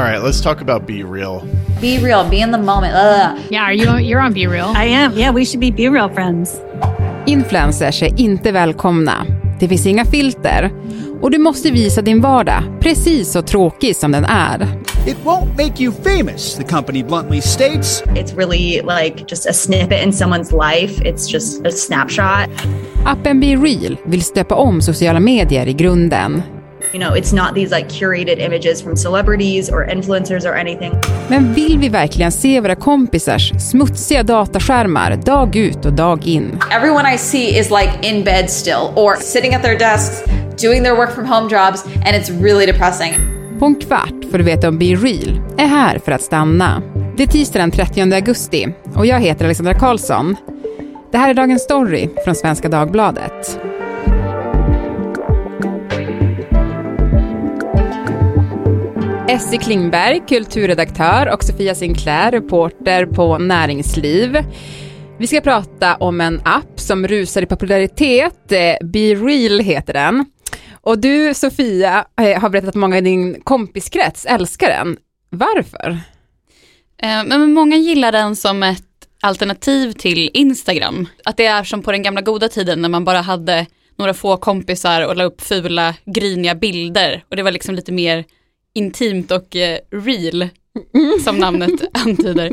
All right, let's talk about Be Real. Be real, be in the moment. Ugh. Yeah, are you you're on Be Real? I am. Yeah, we should be Be Real friends. Influencers är inte välkomna. Det finns inga filter. Och du måste visa din vardag, precis så tråkig som den är. It won't make you famous, the company bluntly states. It's really like just a snippet in someone's life. It's just a snapshot. Appen Be Real vill stöpa om sociala medier i grunden. You know, it's not these like curated images from celebrities or influencers or anything. Men vill vi verkligen se våra kompisars smutsiga dataskärmar dag ut och dag in? Everyone I see is like in bed still or sitting at their desks doing their work from home jobs, and it's really depressing. På en kvart får du veta om Be Real är här för att stanna. Det är tisdag den 30 augusti och jag heter Alexandra Karlsson. Det här är Dagens Story från Svenska Dagbladet. Essie Klingberg, kulturredaktör och Sofia Sinclair, reporter på Näringsliv. Vi ska prata om en app som rusar i popularitet. Eh, Be Real heter den. Och du, Sofia, eh, har berättat att många i din kompiskrets älskar den. Varför? Eh, Men många gillar den som ett alternativ till Instagram. Att det är som på den gamla goda tiden när man bara hade några få kompisar och la upp fula, griniga bilder. Och det var liksom lite mer intimt och eh, real, som namnet antyder.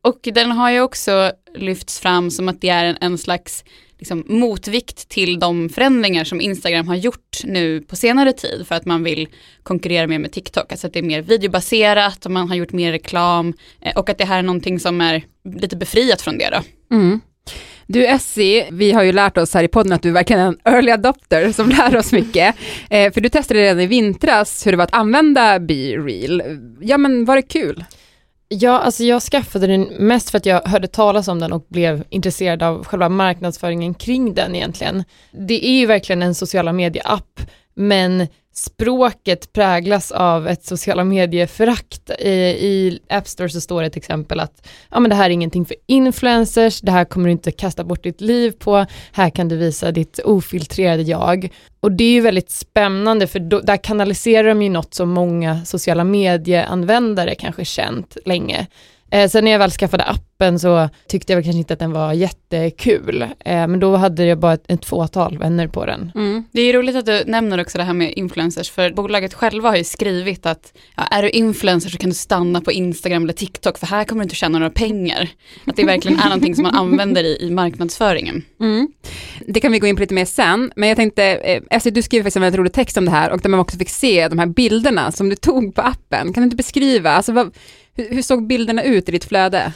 Och den har ju också lyfts fram som att det är en, en slags liksom, motvikt till de förändringar som Instagram har gjort nu på senare tid för att man vill konkurrera mer med TikTok. Alltså att det är mer videobaserat och man har gjort mer reklam eh, och att det här är någonting som är lite befriat från det då. Mm. Du Essie, vi har ju lärt oss här i podden att du är verkligen en early adopter som lär oss mycket. Eh, för du testade redan i vintras hur det var att använda Be Real. Ja men var det kul? Ja, alltså jag skaffade den mest för att jag hörde talas om den och blev intresserad av själva marknadsföringen kring den egentligen. Det är ju verkligen en sociala medie-app, men språket präglas av ett sociala medieförakt. I, I App Store så står det till exempel att ja, men det här är ingenting för influencers, det här kommer du inte kasta bort ditt liv på, här kan du visa ditt ofiltrerade jag. Och det är ju väldigt spännande för då, där kanaliserar de ju något som många sociala medieanvändare kanske känt länge. Eh, sen när jag väl skaffade appen så tyckte jag väl kanske inte att den var jättekul, eh, men då hade jag bara ett, ett fåtal vänner på den. Mm. Det är ju roligt att du nämner också det här med influencers, för bolaget själva har ju skrivit att ja, är du influencer så kan du stanna på Instagram eller TikTok, för här kommer du inte tjäna några pengar. Att det verkligen är någonting som man använder i, i marknadsföringen. Mm. Det kan vi gå in på lite mer sen, men jag tänkte, eh, du skrev faktiskt en väldigt rolig text om det här och där man också fick se de här bilderna som du tog på appen. Kan du inte beskriva, alltså vad, hur, hur såg bilderna ut i ditt flöde?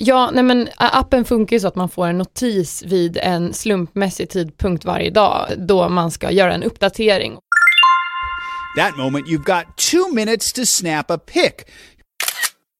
Ja, nej men appen funkar ju så att man får en notis vid en slumpmässig tidpunkt varje dag då man ska göra en uppdatering. That moment, you've got two minutes to snap a pic.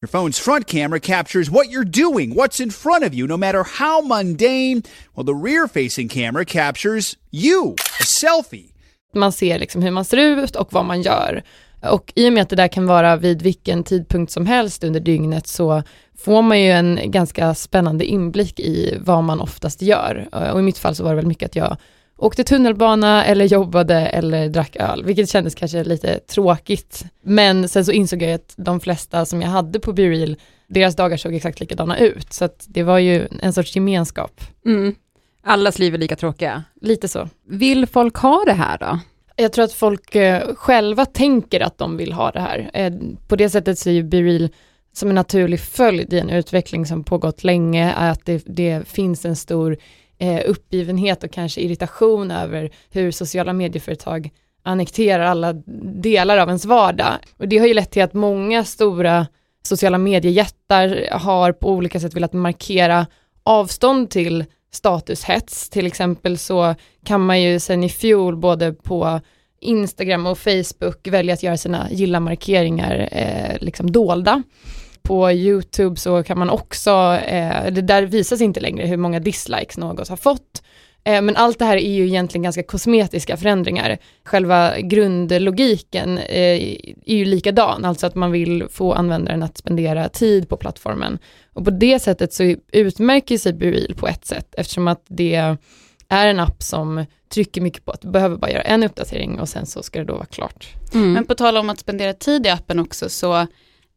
Your phone's front camera captures what you're doing, what's in front of you, no matter how mundane. While the rear facing camera captures you, a selfie. Man ser liksom hur man ser ut och vad man gör. Och i och med att det där kan vara vid vilken tidpunkt som helst under dygnet så får man ju en ganska spännande inblick i vad man oftast gör. Och i mitt fall så var det väl mycket att jag åkte tunnelbana eller jobbade eller drack öl, vilket kändes kanske lite tråkigt. Men sen så insåg jag att de flesta som jag hade på BeReal, deras dagar såg exakt likadana ut, så att det var ju en sorts gemenskap. Mm. Allas liv är lika tråkiga. Lite så. Vill folk ha det här då? Jag tror att folk eh, själva tänker att de vill ha det här. Eh, på det sättet ser ju BeReal som en naturlig följd i en utveckling som pågått länge, att det, det finns en stor eh, uppgivenhet och kanske irritation över hur sociala medieföretag annekterar alla delar av ens vardag. Och det har ju lett till att många stora sociala mediejättar har på olika sätt velat markera avstånd till statushets. Till exempel så kan man ju sen i fjol både på Instagram och Facebook välja att göra sina gilla-markeringar eh, liksom dolda. På YouTube så kan man också, eh, det där visas inte längre hur många dislikes något har fått. Eh, men allt det här är ju egentligen ganska kosmetiska förändringar. Själva grundlogiken eh, är ju likadan, alltså att man vill få användaren att spendera tid på plattformen. Och på det sättet så utmärker sig BeReal på ett sätt, eftersom att det är en app som trycker mycket på att du behöver bara göra en uppdatering och sen så ska det då vara klart. Mm. Men på tal om att spendera tid i appen också så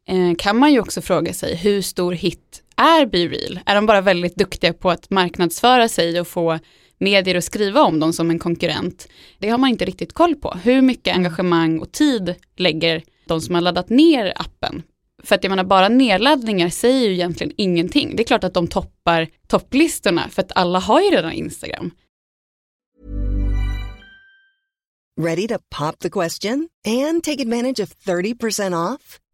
eh, kan man ju också fråga sig hur stor hit är BeReal? Är de bara väldigt duktiga på att marknadsföra sig och få medier att skriva om dem som en konkurrent? Det har man inte riktigt koll på. Hur mycket engagemang och tid lägger de som har laddat ner appen? För att jag menar bara nedladdningar säger ju egentligen ingenting. Det är klart att de toppar topplistorna för att alla har ju redan Instagram. Ready to pop the question and take advantage of 30% off?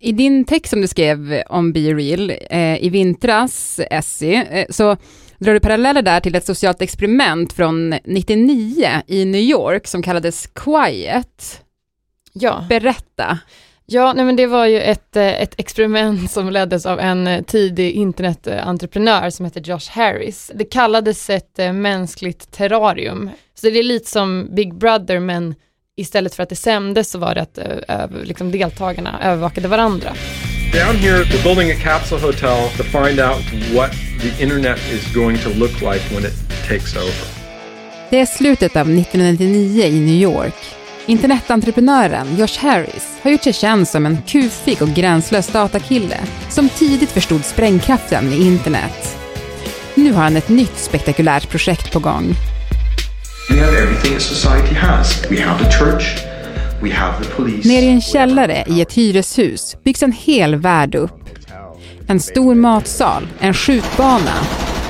I din text som du skrev om Be Real eh, i vintras, Essie, eh, så drar du paralleller där till ett socialt experiment från 99 i New York som kallades Quiet. Ja. Berätta. Ja, nej men det var ju ett, eh, ett experiment som leddes av en eh, tidig internetentreprenör som heter Josh Harris. Det kallades ett eh, mänskligt terrarium. Så det är lite som Big Brother men istället för att det sändes så var det att ö, liksom deltagarna övervakade varandra. Down here, we're building a capsule hotel to find out what the internet is going to look like when it takes over. Det är slutet av 1999 i New York. Internetentreprenören Josh Harris har gjort sig känd som en kufig och gränslös datakille som tidigt förstod sprängkraften i internet. Nu har han ett nytt spektakulärt projekt på gång. We have everything a society has. We have the church, we have the police. Nere i en källare i ett hyreshus byggs en hel värld upp. En stor matsal, en skjutbana,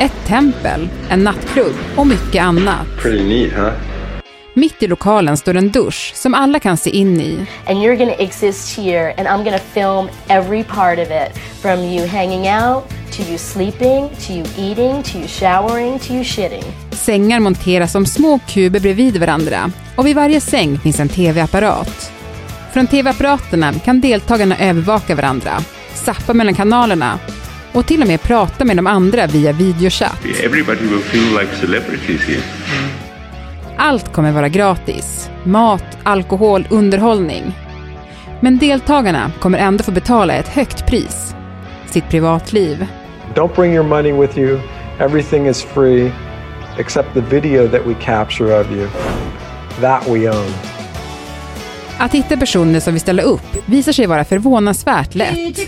ett tempel, en nattklubb och mycket annat. Pretty neat, huh? Mitt i lokalen står en dusch som alla kan se in i. and you're to exist here and I'm to film every part of it from you hanging out to you sleeping to you eating to you showering to you shitting. Sängar monteras som små kuber bredvid varandra och vid varje säng finns en tv-apparat. Från tv-apparaterna kan deltagarna övervaka varandra, zappa mellan kanalerna och till och med prata med de andra via videochatt. Like. Allt kommer vara gratis. Mat, alkohol, underhållning. Men deltagarna kommer ändå få betala ett högt pris. Sitt privatliv. Don't bring your money with you. Everything is free except the video that we capture of you. That we own. Att hitta personer som vill ställa upp visar sig vara förvånansvärt lätt.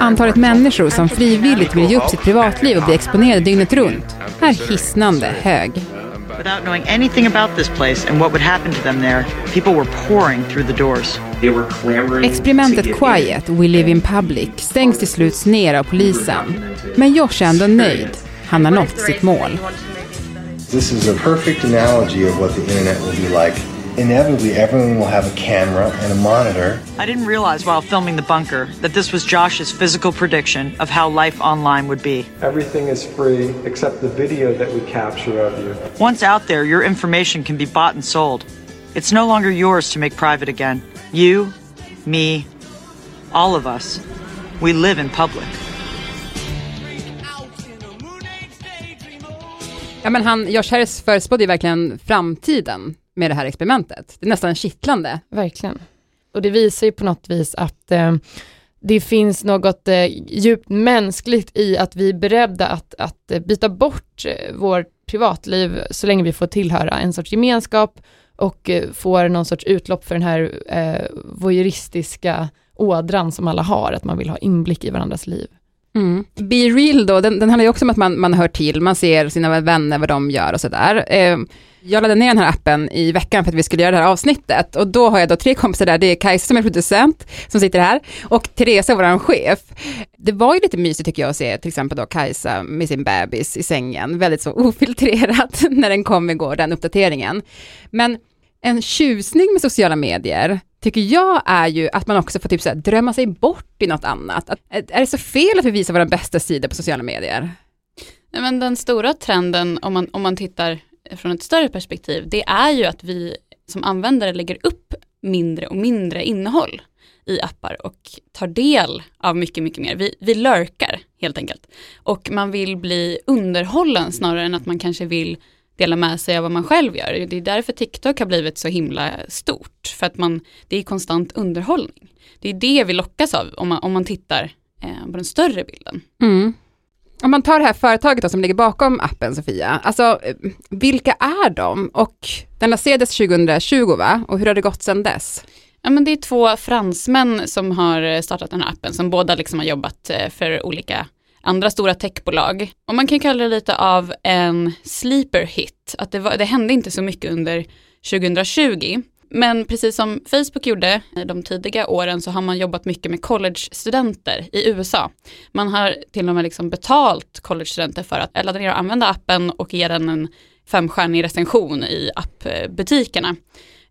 Antalet människor som frivilligt vill ge upp sitt privatliv och bli exponerade dygnet runt är hisnande hög. Without knowing anything about this place and what would happen to them there, people were pouring through the doors. They were clamoring Experimentet Quiet, We Live in Public stängs till slut ner av polisen. Men Josh är ändå nöjd. Han har nått sitt mål. This is a perfect analogy of what the internet will be like. Inevitably, everyone will have a camera and a monitor. I didn't realize while filming the bunker that this was Josh's physical prediction of how life online would be. Everything is free except the video that we capture of you. Once out there, your information can be bought and sold. It's no longer yours to make private again. You, me, all of us, we live in public. Ja, men han, Josh Harris förespådde ju verkligen framtiden med det här experimentet. Det är nästan kittlande. Verkligen. Och det visar ju på något vis att eh, det finns något eh, djupt mänskligt i att vi är beredda att, att eh, byta bort eh, vårt privatliv så länge vi får tillhöra en sorts gemenskap och eh, får någon sorts utlopp för den här eh, voyeuristiska ådran som alla har, att man vill ha inblick i varandras liv. Mm. Be real då, den, den handlar ju också om att man, man hör till, man ser sina vänner, vad de gör och sådär. Eh, jag laddade ner den här appen i veckan för att vi skulle göra det här avsnittet och då har jag då tre kompisar där, det är Kajsa som är producent som sitter här och Therese, vår chef. Det var ju lite mysigt tycker jag att se till exempel då Kajsa med sin bebis i sängen, väldigt så ofiltrerat när den kom igår, den uppdateringen. Men en tjusning med sociala medier tycker jag är ju att man också får typ så här, drömma sig bort i något annat. Att, är det så fel att vi visar våra bästa sidor på sociala medier? Nej, Men den stora trenden om man, om man tittar från ett större perspektiv, det är ju att vi som användare lägger upp mindre och mindre innehåll i appar och tar del av mycket, mycket mer. Vi, vi lurkar helt enkelt. Och man vill bli underhållen snarare än att man kanske vill dela med sig av vad man själv gör. Det är därför TikTok har blivit så himla stort. För att man, det är konstant underhållning. Det är det vi lockas av om man, om man tittar eh, på den större bilden. Mm. Om man tar det här företaget då, som ligger bakom appen Sofia, alltså eh, vilka är de? Och den lanserades 2020 va? Och hur har det gått sedan dess? Ja, men det är två fransmän som har startat den här appen som båda liksom har jobbat eh, för olika andra stora techbolag. Och man kan kalla det lite av en sleeper hit, att det, var, det hände inte så mycket under 2020. Men precis som Facebook gjorde i de tidiga åren så har man jobbat mycket med college-studenter i USA. Man har till och med liksom betalt college-studenter för att ladda ner och använda appen och ge den en femstjärnig recension i appbutikerna.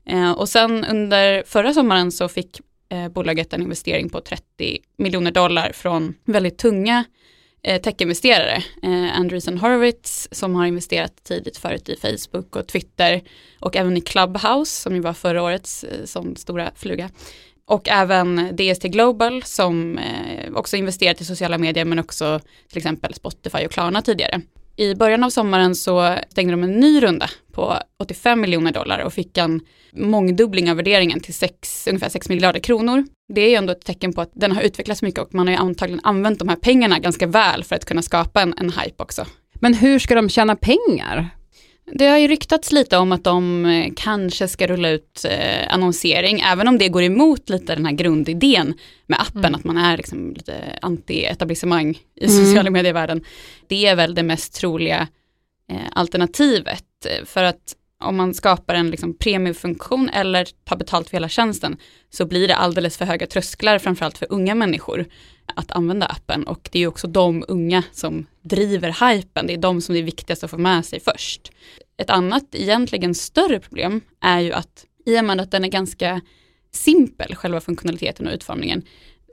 Eh, och sen under förra sommaren så fick eh, bolaget en investering på 30 miljoner dollar från väldigt tunga eh, techinvesterare. Eh, Andreessen Horowitz som har investerat tidigt förut i Facebook och Twitter och även i Clubhouse som ju var förra årets eh, sån stora fluga. Och även DST Global som eh, också investerat i sociala medier men också till exempel Spotify och Klarna tidigare. I början av sommaren så stängde de en ny runda på 85 miljoner dollar och fick en mångdubbling av värderingen till 6, ungefär 6 miljarder kronor. Det är ju ändå ett tecken på att den har utvecklats mycket och man har ju antagligen använt de här pengarna ganska väl för att kunna skapa en, en hype också. Men hur ska de tjäna pengar? Det har ju ryktats lite om att de eh, kanske ska rulla ut eh, annonsering, även om det går emot lite den här grundidén med appen, mm. att man är liksom lite anti-etablissemang i mm. sociala medievärlden. Det är väl det mest troliga eh, alternativet, för att om man skapar en liksom premiumfunktion eller tar betalt för hela tjänsten så blir det alldeles för höga trösklar, framförallt för unga människor, att använda appen. Och det är också de unga som driver hypen, det är de som det är viktigast att få med sig först. Ett annat, egentligen större problem är ju att i och med att den är ganska simpel, själva funktionaliteten och utformningen,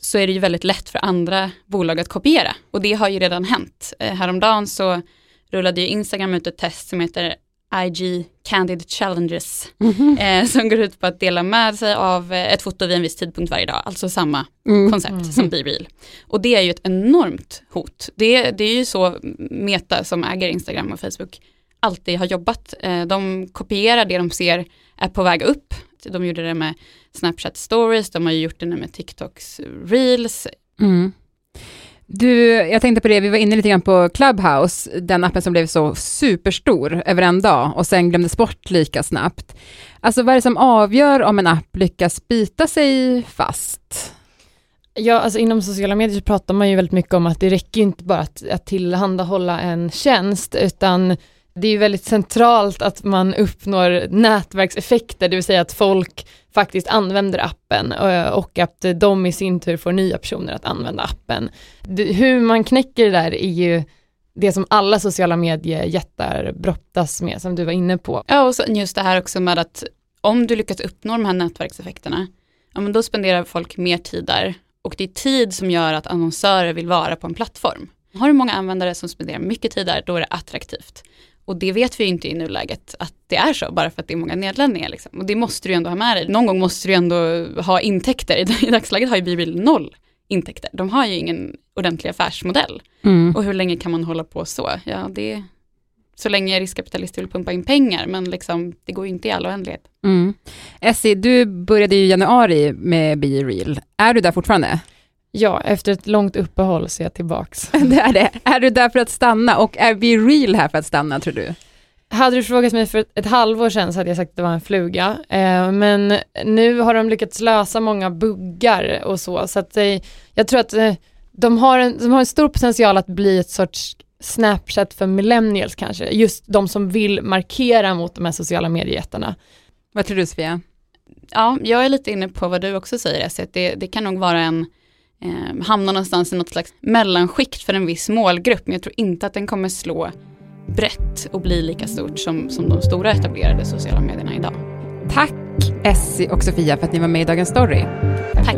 så är det ju väldigt lätt för andra bolag att kopiera. Och det har ju redan hänt. Eh, häromdagen så rullade ju Instagram ut ett test som heter IG Candid Challenges mm -hmm. eh, som går ut på att dela med sig av eh, ett foto vid en viss tidpunkt varje dag, alltså samma mm. koncept mm. som BeReal. Och det är ju ett enormt hot. Det, det är ju så Meta som äger Instagram och Facebook alltid har jobbat. Eh, de kopierar det de ser är på väg upp. De gjorde det med Snapchat stories, de har gjort det nu med TikToks reels. Du, jag tänkte på det, vi var inne lite grann på Clubhouse, den appen som blev så superstor över en dag och sen glömdes bort lika snabbt. Alltså vad är det som avgör om en app lyckas bita sig fast? Ja, alltså inom sociala medier så pratar man ju väldigt mycket om att det räcker inte bara att, att tillhandahålla en tjänst, utan det är ju väldigt centralt att man uppnår nätverkseffekter, det vill säga att folk faktiskt använder appen eh, och att de i sin tur får nya personer att använda appen. Hur man knäcker det där är ju det som alla sociala mediejättar brottas med, som du var inne på. Ja, och just det här också med att om du lyckas uppnå de här nätverkseffekterna, ja men då spenderar folk mer tid där och det är tid som gör att annonsörer vill vara på en plattform. Har du många användare som spenderar mycket tid där, då är det attraktivt. Och det vet vi inte i nuläget att det är så, bara för att det är många nedladdningar. Liksom. Och det måste du ändå ha med dig. Någon gång måste du ändå ha intäkter. I, dagsläget har ju Bibil noll intäkter. De har ju ingen ordentlig affärsmodell. Mm. Och hur länge kan man hålla på så? Ja, det så länge riskkapitalister vill pumpa in pengar, men liksom, det går ju inte i all oändlighet. Mm. Essie, du började i januari med Be Real. Är du där fortfarande? Ja, efter ett långt uppehåll så är jag tillbaks. det är det. Är du där för att stanna och är vi real här för att stanna tror du? Hade du frågat mig för ett halvår sedan så hade jag sagt att det var en fluga. Eh, men nu har de lyckats lösa många buggar och så. Så att eh, jag tror att eh, de, har en, de har en stor potential att bli ett sorts Snapchat för millennials kanske. Just de som vill markera mot de här sociala mediejättarna. Vad tror du Sofia? Ja, jag är lite inne på vad du också säger, Essie, att det, det kan nog vara en eh, hamnar någonstans i något slags mellanskikt för en viss målgrupp. Men jag tror inte att den kommer slå brett och bli lika stort som, som de stora etablerade sociala medierna idag. Tack Essie och Sofia för att ni var med i Dagens Story. Tack.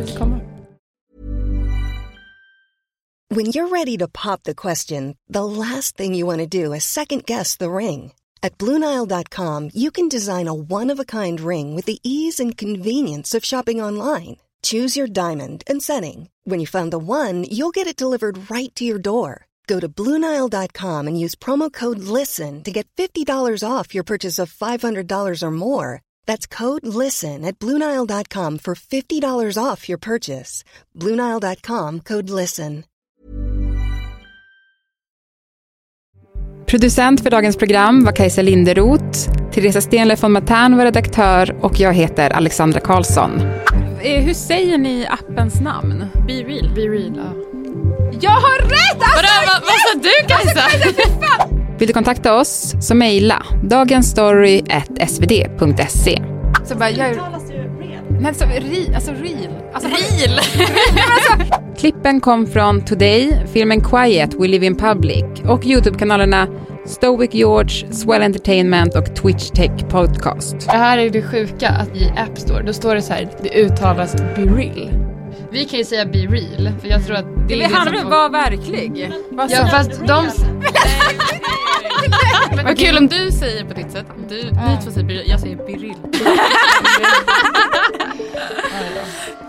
When you're ready to pop the question, the last thing you want to do is second guess the ring. At Bluenile.com, you can design a one of a kind ring with the ease and convenience of shopping online. Choose your diamond and setting. When you find the one, you'll get it delivered right to your door. Go to Bluenile.com and use promo code LISTEN to get $50 off your purchase of $500 or more. That's code LISTEN at Bluenile.com for $50 off your purchase. Bluenile.com code LISTEN. Producent för dagens program var Kajsa Linderoth. Teresa Stenle von Matern var redaktör och jag heter Alexandra Karlsson. Eh, Hur säger ni appens namn? Be real. Be real, ja. Jag har rätt! Alltså, Vadå, vad, vad sa du Kajsa? Vill du kontakta oss så mejla dagensstory.svd.se. Så bara, jag... Nej, så, ri, alltså real. Alltså, real? Klippen kom från Today, filmen Quiet, We Live in Public och Youtube-kanalerna Stoic George, Swell Entertainment och Twitch Tech Podcast. Det här är det sjuka, att i App Store, då står det så här, det uttalas be real. Vi kan ju säga be real, för jag tror att det, Det är det handlar som om att vara verklig. Vad Ja fast de... Vad kul om du säger på ditt sätt. Du, Ni två säger be real, jag säger be real.